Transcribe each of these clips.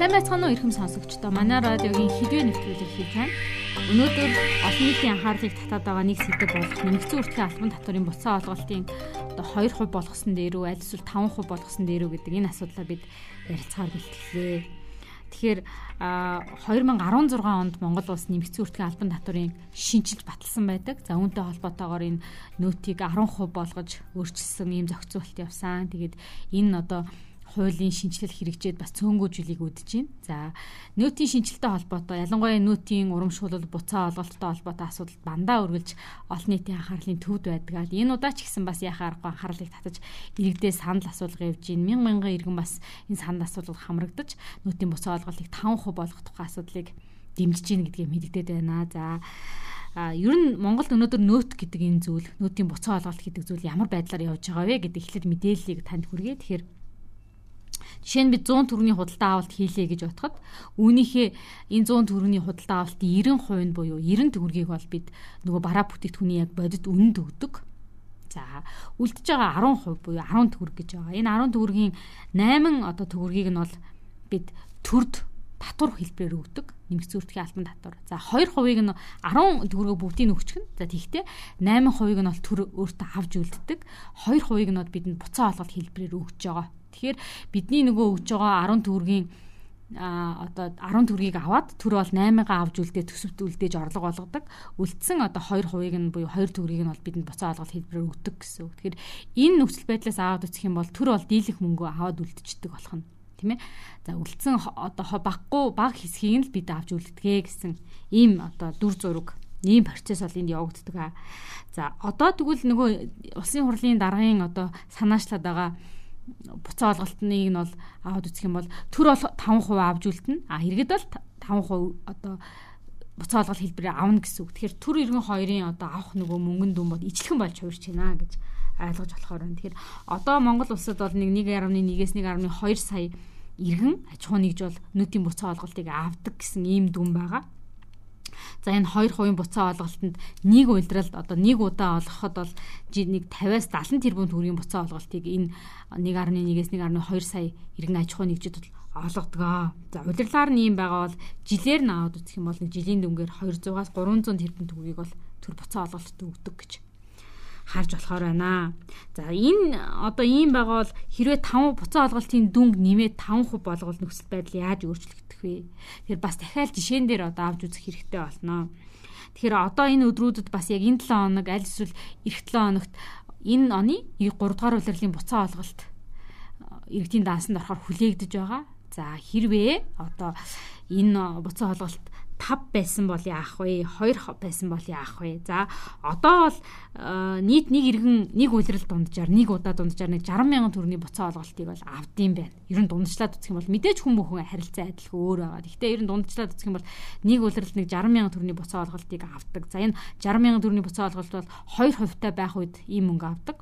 Сайн байцгаана уу ихэм сонсогчдоо. Манай радиогийн хэдвээ нэвтрүүлэг хийж байна. Өнөөдөр олон нийтийн анхаарлыг татаад байгаа нэг сэдв болох нэмэгцэн үртгийн албан татварын буцаа олголтын одоо 2% болгосон дээр үү аль эсвэл 5% болгосон дээр үү гэдэг энэ асуудлаа бид ярилцахаар бэлтгэлээ. Тэгэхээр 2016 онд Монгол улс нэмэгцэн үртгийн албан татварын шинжилж баталсан байдаг. За үүнтэй холбоотойгоор энэ нөөтийг 10% болгож өөрчилсөн ийм зохицуулт явсан. Тэгээд энэ одоо хуулийн шинжилэл хэрэгжээд бас цөөнгөөжлийг үдэж байна. За нөөтийн шинжилэлтэй холбоотой ялангуяа нөөтийн урамшуулал буцаа олголттой холбоотой асуудал дандаа үргэлж олон нийтийн анхаарлын төвд байдаг. Энэ удаа ч гэсэн бас яхаа аргагүй анхаарлыг татаж иргэдээ санал асуулга явж байна. Мянган мянган иргэн бас энэ санал асуулгад хамрагдаж нөөтийн буцаа олголтыг 5% болгох тухай асуудлыг дэмжиж гин гэдгийг мэддэгдээд байна. За а ер нь Монголд өнөөдөр нөөт гэдэг энэ зүйл нөөтийн буцаа олголт гэдэг зүйл ямар байдлаар явж байгаа вэ гэдэг ихлэд мэдээллийг танд хүргэе. Тэгэхээр Жишээ нь бид 100 төгрөгийн худалдаа авалт хийлээ гэж бодоход үүнийхээ энэ 100 төгрөгийн худалдаа авалтын 90% нь буюу 90 төгрөгийг бол бид нөгөө бараа бүтээгдэхүүний яг бодит үнэнд өгдөг. За үлдэж байгаа 10% буюу 10 төгрөг гэж байгаа. Энэ 10 төгрөгийн 8 одоо төгрөгийг нь бол бид төрд татвар хэлбэрээр өгдөг нэмэгц үртгийн албан татвар. За 2%ыг нь 10 төгрөгөө бүгдийг өгчихнэ. За тэгвэл 8%ыг нь бол төр өөртөө авч үлддэг. 2%ыг нь бол бидэнд буцаа олголт хэлбэрээр өгч байгаа. Тэгэхээр бидний нөгөө өгж байгаа 10 төгрөгийн а одоо 10 төгрөгийг аваад төр бол 8-аа авж үлдээ төсөвт үлдээж орлого болгодог. Үлдсэн одоо 2%-ыг нь буюу 2 төгрөгийг нь бол бидэнд буцаа олголт хэлбэрээр өгдөг гэсэн. Тэгэхээр энэ нөхцөл байдлаас аваад үзэх юм бол төр бол дийлэх мөнгө аваад үлдчихдэг болох нь тийм ээ. За үлдсэн одоо баггүй баг хэсгийг нь л бид авч үлддэгэ гэсэн ийм одоо дүр зураг ийм процесс бол энд явагддаг аа. За одоо тэгвэл нөгөө улсын хурлын даргын одоо санаачлаад байгаа буцаа олголтныг нь бол аваад үзэх юм бол төр бол 5% авж үлдэнэ. А иргэд бол 5% одоо буцаа олголт хэлбэрээр авна гэсэн үг. Тэгэхээр төр иргэн хоёрын одоо авах нөгөө мөнгөн дүн бол ижлэхэн болж хувирч байна гэж ойлгож болохоор байна. Тэгэхээр одоо Монгол улсад бол нэг 1.1-ээс 1.2 сая иргэн аж ахуй нэгж бол нөтийн буцаа олголтыг авдаг гэсэн ийм дүн байгаа. За энэ 2% буцаа олголтод нэг уйлдралд одоо нэг удаа олгоход бол нэг 50-аас 70 тэрбум төгрөгийн буцаа олголтыг энэ 1.1-ээс 1.2 сая иргэн аж ахуй нэгжид бол олгодгоо. За удирлаар нь юм байгаа бол жилээр нь аваад үзэх юм бол жилийн дүнгээр 200-аас 300 тэрбум төгрөгийг бол төр буцаа олголтод өгдөг гэж харж болохоор байна. За энэ одоо ийм байгаа бол хэрвээ 5 буцаа олголтын дүнг нэмээд 5% болгол нөхцөл байдал яаж өөрчлөгдөх вэ? Тэгэхээр бас дахиад жишээн дээр одоо авч үзэх хэрэгтэй болно. Тэгэхээр одоо энэ өдрүүдэд бас яг энэ 7 хоног аль эсвэл эх 7 хоногт энэ оны 3 дугаар улирлын буцаа олголт иргэдийн даансанд орохоор хүлээгдэж байгаа. За хэрвээ одоо энэ буцаа олголт 5 байсан бол яах вэ? 2 байсан бол яах вэ? За одоо бол э, нийт нэг иргэн нэг үйлрэл дунджаар нэг удаа дунджаар нэг 60 мянган төгрөгийн буцаа олголтыг бол авдсан байна. Ер нь дундчлаад үзэх юм бол мэдээж хүн бүхэн харилцаа адилхан өөр байгаа. Гэхдээ ер нь дундчлаад үзэх юм бол нэг үйлрэлд нэг 60 мянган төгрөгийн буцаа олголтыг авдаг. За энэ 60 мянган төгрөгийн буцаа олголт бол 2% та байх үед ийм мөнгө авдаг.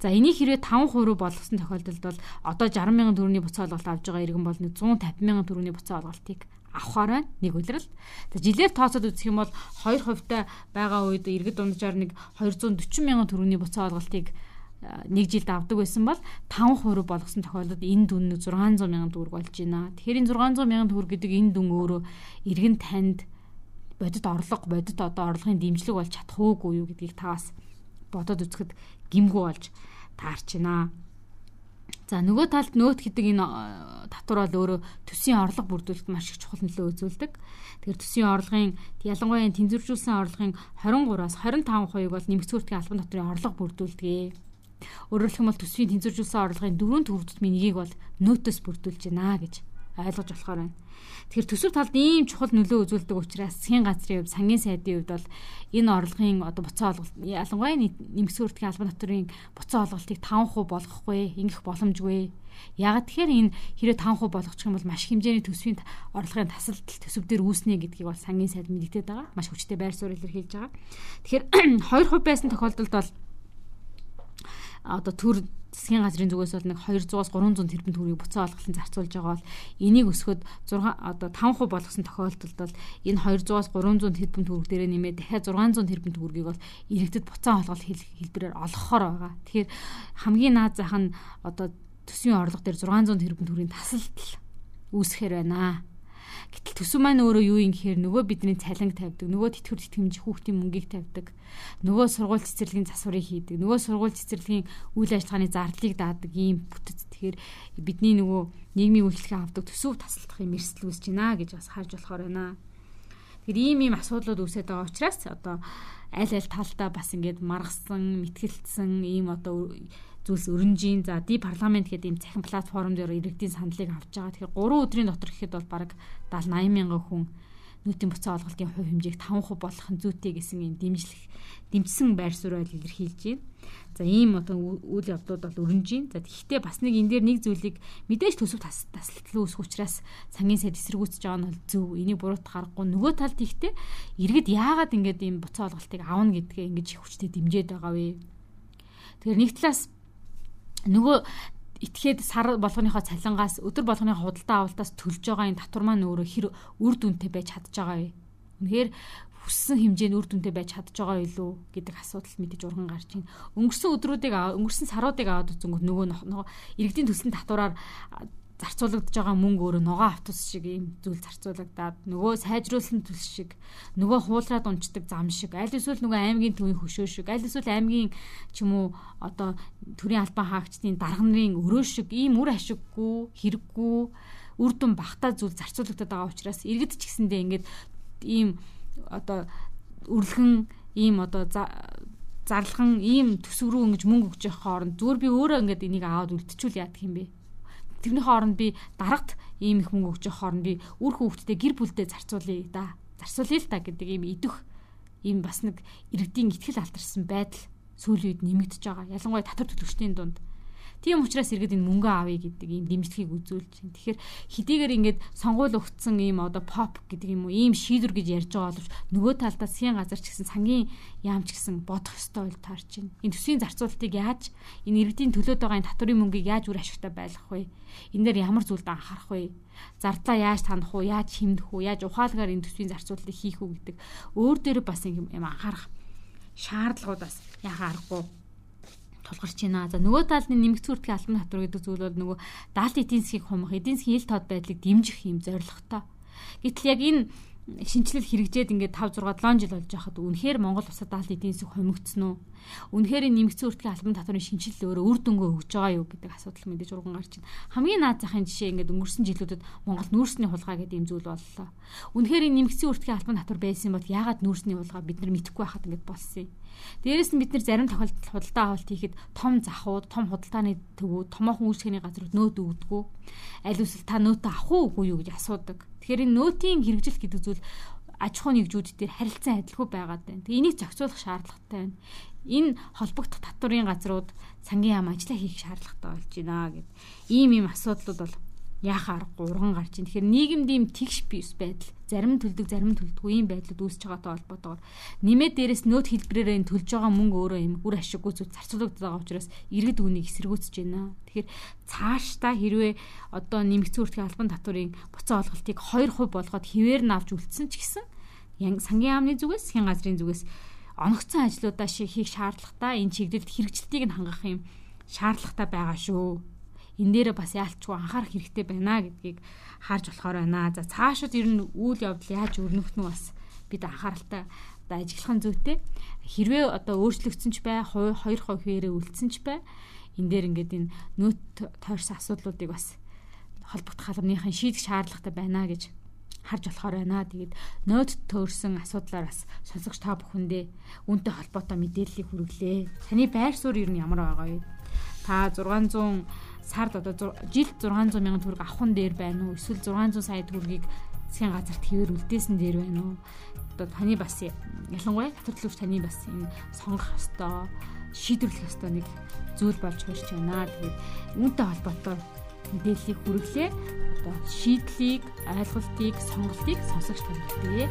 За энийг хэрвээ 5% руу болгосон тохиолдолд бол одоо 60 мянган төгрөгийн буцаа олголт авж байгаа иргэн бол 150 мянган төгрөгийн буцаа олголтыг авахаар байна нэг үлрэл. За жилээр тооцоод үзэх юм бол 2% та байгаа үед иргэд дунджаар нэг 240 мянган төгрөгийн буцаа олголтыг нэг жилд авдаг байсан бол 5% болгосон тохиолдолд энэ дүн 600 мянган төгрөг болж байна. Тэгэхээр энэ 600 мянган төгрөг гэдэг энэ дүн өөрөө иргэн танд бодит орлого, бодит одоо орлогын дэмжлэг болж чадах уугүй юу гэдгийг та бас бодоод үзэхэд гимгүү болж таарч байна. За нөгөө талд нөт гэдэг энэ э, татвар бол өөрөө төсвийн орлого бүрдүүлэлт маш их чухал нөлөө үзүүлдэг. Тэгэхээр төсвийн орлогын ялангуяа тэнцвэржүүлсэн орлогын 23-аас 25%-ыг бол нэмэгцүүртгийн албан татврын орлого бүрдүүлдэг. Өөрөөр хэлбэл төсвийн тэнцвэржүүлсэн орлогын дөрөв төвөрдөлтмийн нэгийг бол нөөтөөс бүрдүүлж байна гэж ойлгож болохоор байна. Тэгэхээр төсөв талд ийм чухал нөлөө үзүүлдэг учраас засгийн газрын хувьд сангийн сайдын хувьд бол энэ орлогын одоо буцаа олголт ялангуяа нэмсгүүртгийн албан татврын буцаа олголтыг 5% болгохгүй ингэх боломжгүй. Яг тэгэхээр энэ хэрэв 5% болгочих юм бол маш хэмжээний төсвийн орлогын тасалдал төсөв дээр үүснэ гэдгийг бол сангийн сайд мэдэгдээд байгаа. Маш хүчтэй байр суурь илэрхийлж байгаа. Тэгэхээр 2% байсан тохиолдолд бол одоо төр засгийн газрын зүгээс бол нэг 200-аас 300 тэрбум төгрөгийг буцаа олголтын зарцуулж байгаа бол энийг өсгөхөд 6 одоо 5% болгосон тохиолдолд бол энэ 200-аас 300 тэрбум төгрөг дээрээ нэмээд дахиад 600 тэрбум төгрөгийг бол иргэдэд буцаа олголт хэлбэрээр олгохоор байгаа. Тэгэхээр хамгийн наад зах нь одоо төсвийн орлого дээр 600 тэрбум төгрөгийн тасалдал үүсэхэр байна. Гэтэл төсөв маань өөрөө юу юм гэхээр нөгөө бидний цалинг тавьдаг, нөгөө тэтгэвэр тэтгэмж хүүхдийн мөнгийг тавьдаг, нөгөө сургууль цэцэрлэгийн засварыг хийдэг, нөгөө сургууль цэцэрлэгийн үйл ажиллагааны зардлыг даадаг ийм бүтэц. Тэгэхээр бидний нөгөө нийгмийн үйлчлэгээ авдаг төсөв тасалдах юм эрсдэл үүсэж байна гэж бас харж болохоор байна. Тэгэхээр ийм ийм асуудлууд үүсээд байгаа учраас одоо аль аль талдаа бас ингээд маргасан, мэтгэлцсэн ийм одоо зүйлс өрнжийн за ди парламент гэдэг ийм цахим платформ дээр иргэдийн саналыг авч байгаа. Тэгэхээр 3 өдрийн дотор гэхэд бол бараг 70 80 мянган хүн нүүтийн буцаа олголтын хувь хэмжээг 5% болгох нь зүйтэй гэсэн ийм дэмжлэх дэмжсэн байр суурь ойл илэрхийлж байна. За ийм одоо үйл явдлууд бол өрнөж байна. За тэгэхдээ бас нэг энэ дээр нэг зүйлийг мэдээж төсөв тасалтлал үүсэх учраас сангийн сайд эсэргүүцэж байгаа нь бол зөв. Энийг буруутах аргагүй. Нөгөө талд ихтэй иргэд яагаад ингэж ийм буцаа олголтыг авна гэдгээ ингэж их хүчтэй дэмжиж байгаа вэ? Тэгэхээр нэг талаас нөгөө итгээд сар болгоныхоо цалингаас өдөр болгоныхоо худалдаа авалтаас төлж байгаа энэ татвар маань өөрөө хэр үр дүнтэй байж чадж байгаа вэ? Үнэхээр хүссэн хэмжээнд үр дүнтэй байж чадж байгаа юу гэдэг асуудал мэдээж урган гарч байна. Өнгөрсөн өдрүүдийг өнгөрсөн саруудыг аваад үзэнгүүт нөгөө нөгөө иргэдийн төслийн татвараар зарцуулагдж байгаа мөнгө өөрөө ногоо автобус шиг ийм зүйл зарцуулагдаад нөгөө сайжруулсан төс шиг нөгөө хуулраад унцдаг зам шиг аль эсвэл нөгөө аймгийн төвийн хөшөө шиг аль эсвэл аймгийн ч юм уу одоо төрийн албан хаагчдын дарга нарын өрөө шиг ийм үр ашиггүй хэрэггүй үр дүн багтаа зүйл зарцуулагдаад байгаа учраас иргэд ч гэсэндээ ингээд ийм одоо үрлхэн ийм одоо зарлахын ийм төсөв рүү ингэж мөнгө өгч явах хооронд зүгээр би өөрөө ингээд энийг аваад үлдчихүүл яадаг юм бэ тэрний хооронд би дарагт ийм их мөнгө өгч хооронд би үр хөвгтдээ гэр бүлдээ зарцуулъя да. Зарцуулъя л та гэдэг ийм идэх ийм бас нэг иргэдийн ихтгэл алдарсан байдал сүүлийн үед нэмэгдэж байгаа. Ялангуяа татвар төлөгчдийн дунд. Тийм учраас иргэд энэ мөнгө авъя гэдэг ийм дэмжлэгийг үзүүлж байна. Тэгэхээр хэдийгээр ингээд сонгуул өгцсөн ийм одоо pop гэдэг юм уу ийм шийдвэр гэж ярьж байгаа боловч нөгөө талдаа засгийн газар ч гэсэн сангийн яамч гэсэн бодох ёстой үйл таарч байна. Энэ төсвийн зарцуулалтыг яаж энэ иргэдийн төлөөд байгаа энэ татврын мөнгийг яаж үр ашигтай байлгах вэ? Энэ дээр ямар зүйлд анхаарах вэ? зардлаа яаж танах уу, яаж хэмнэх үү, яаж ухаалгаар энэ төсвийн зарцуулалтыг хийх үү гэдэг өөр дээр бас юм анхаарах шаардлагууд бас яхаа аргагүй тулгарч байна. За нөгөө талд нь нэмэгц хүртгийн албан татвар гэдэг зүйл бол нөгөө даалт эдийн засгийг хумах, эдийн засгийн ил тод байдлыг дэмжих юм зорилготой. Гэтэл яг энэ шинжилэл хэрэгжээд ингээд 5 6 7 жил болж байхад үнэхээр Монгол улсад даалт эдийн засаг хомигдсон уу? Үнэхээр нэмэгдсэн үртгэлийн албан татварын шинжилэл өөрөө үр дүнгээ өгж байгаа юу гэдэг асуудал мэдээж урган гарч байна. Хамгийн наад захын жишээ ингээд өнгөрсөн жилүүдэд Монгол нүүрсний хулгай гэдэг юм зүйл боллоо. Үнэхээр нэмэгдсэн үртгэлийн албан татвар байсан бол яагаад нүүрсний хулгай бид нар мэдэхгүй байхад ингээд болсон юм? Дээрээс нь бид нар зарим тохиолдолд худалдаа авалт хийхэд том захууд, том худалдааны төвүүд, томоохон үйлчлэгээний газрууд нөөд өгдөггүй. Аль эсвэл та нөөтөө авах уугүй юу гэж асуудаг. Тэгэхээр энэ нөөтийн хэрэгжилт гэдэг зүйл аж ахуйн нэгжүүд дээр харилцан адилгүй байгаад байна. Тэгээ энийг зохицуулах шаардлагатай байна. Энэ холбогдох татварын газрууд сангийн яам ажиллаа хийх шаардлагатай болж байна гэд. Ийм ийм асуудлууд бол яхаа аргагүй урган гарч ийн. Тэгэхээр нийгэмд ийм тэгш бис байдал зарим төлдөг зарим төлдөггүй ийм байдлууд үүсэж байгаатай холбоотойгоор нэмээд дээрэс нөт хэлбэрээр энэ төлж байгаа мөнгө өөрөө юм үр ашиггүй зүйл зарцуулагдаад байгаа учраас иргэд үнийг эсэргүүцэж байна. Тэгэхээр цаашдаа хэрвээ одоо нэмэгдсэн үртгэн албан татварын буцаа олголтыг 2% болгоод хിവэр нь авч үлдсэн ч гэсэн сангийн яамны зүгээс засгийн газрын зүгээс оногцсон ажлуудаа хийх шаардлагатай энэ чиглэлд хэрэгжилтийг нь хангах юм шаардлагатай байгаа шүү энэ дээрээ бас яалчгүй анхаарах хэрэгтэй байна гэдгийг харж болохоор байна. За цаашид ер нь үйл явдал яаж өрнөх нь бас бид анхааралтай одоо ажиглах зүйтэй. Хэрвээ одоо өөрчлөгдсөн ч бай, 2% хിവэрээ үлдсэн ч бай. Энэ дээр ингээд энэ нөт тойрсон асуудлуудыг бас холбогдох халамжийн шийдэх шаардлагатай байна гэж харж болохоор байна. Тэгээд нөт төөрсөн асуудлаар бас сонсогч та бүхэндээ үүнтэй холбоотой мэдээллийг хүргэлээ. Таны байр суурь ер нь ямар байгаа вэ? Та 600 сард одоо жилд 600 мянган төгрөг авахын дээр байна уу? Эсвэл 600 сая төгрөгийг засгийн газарт хэвээр үлдээсэн дээр байна уу? Одоо таны бас ялангуяа татвар төлөвч таны бас энэ сонгох ёстой, шийдвэрлэх ёстой нэг зүйл болж хурж байна. Тэгээд үүнтэй холбоотой мэдээллийг хүргэлээ. Одоо шийдлийг, ойлголтыг, сонголтыг сонсогч тань хэлээ.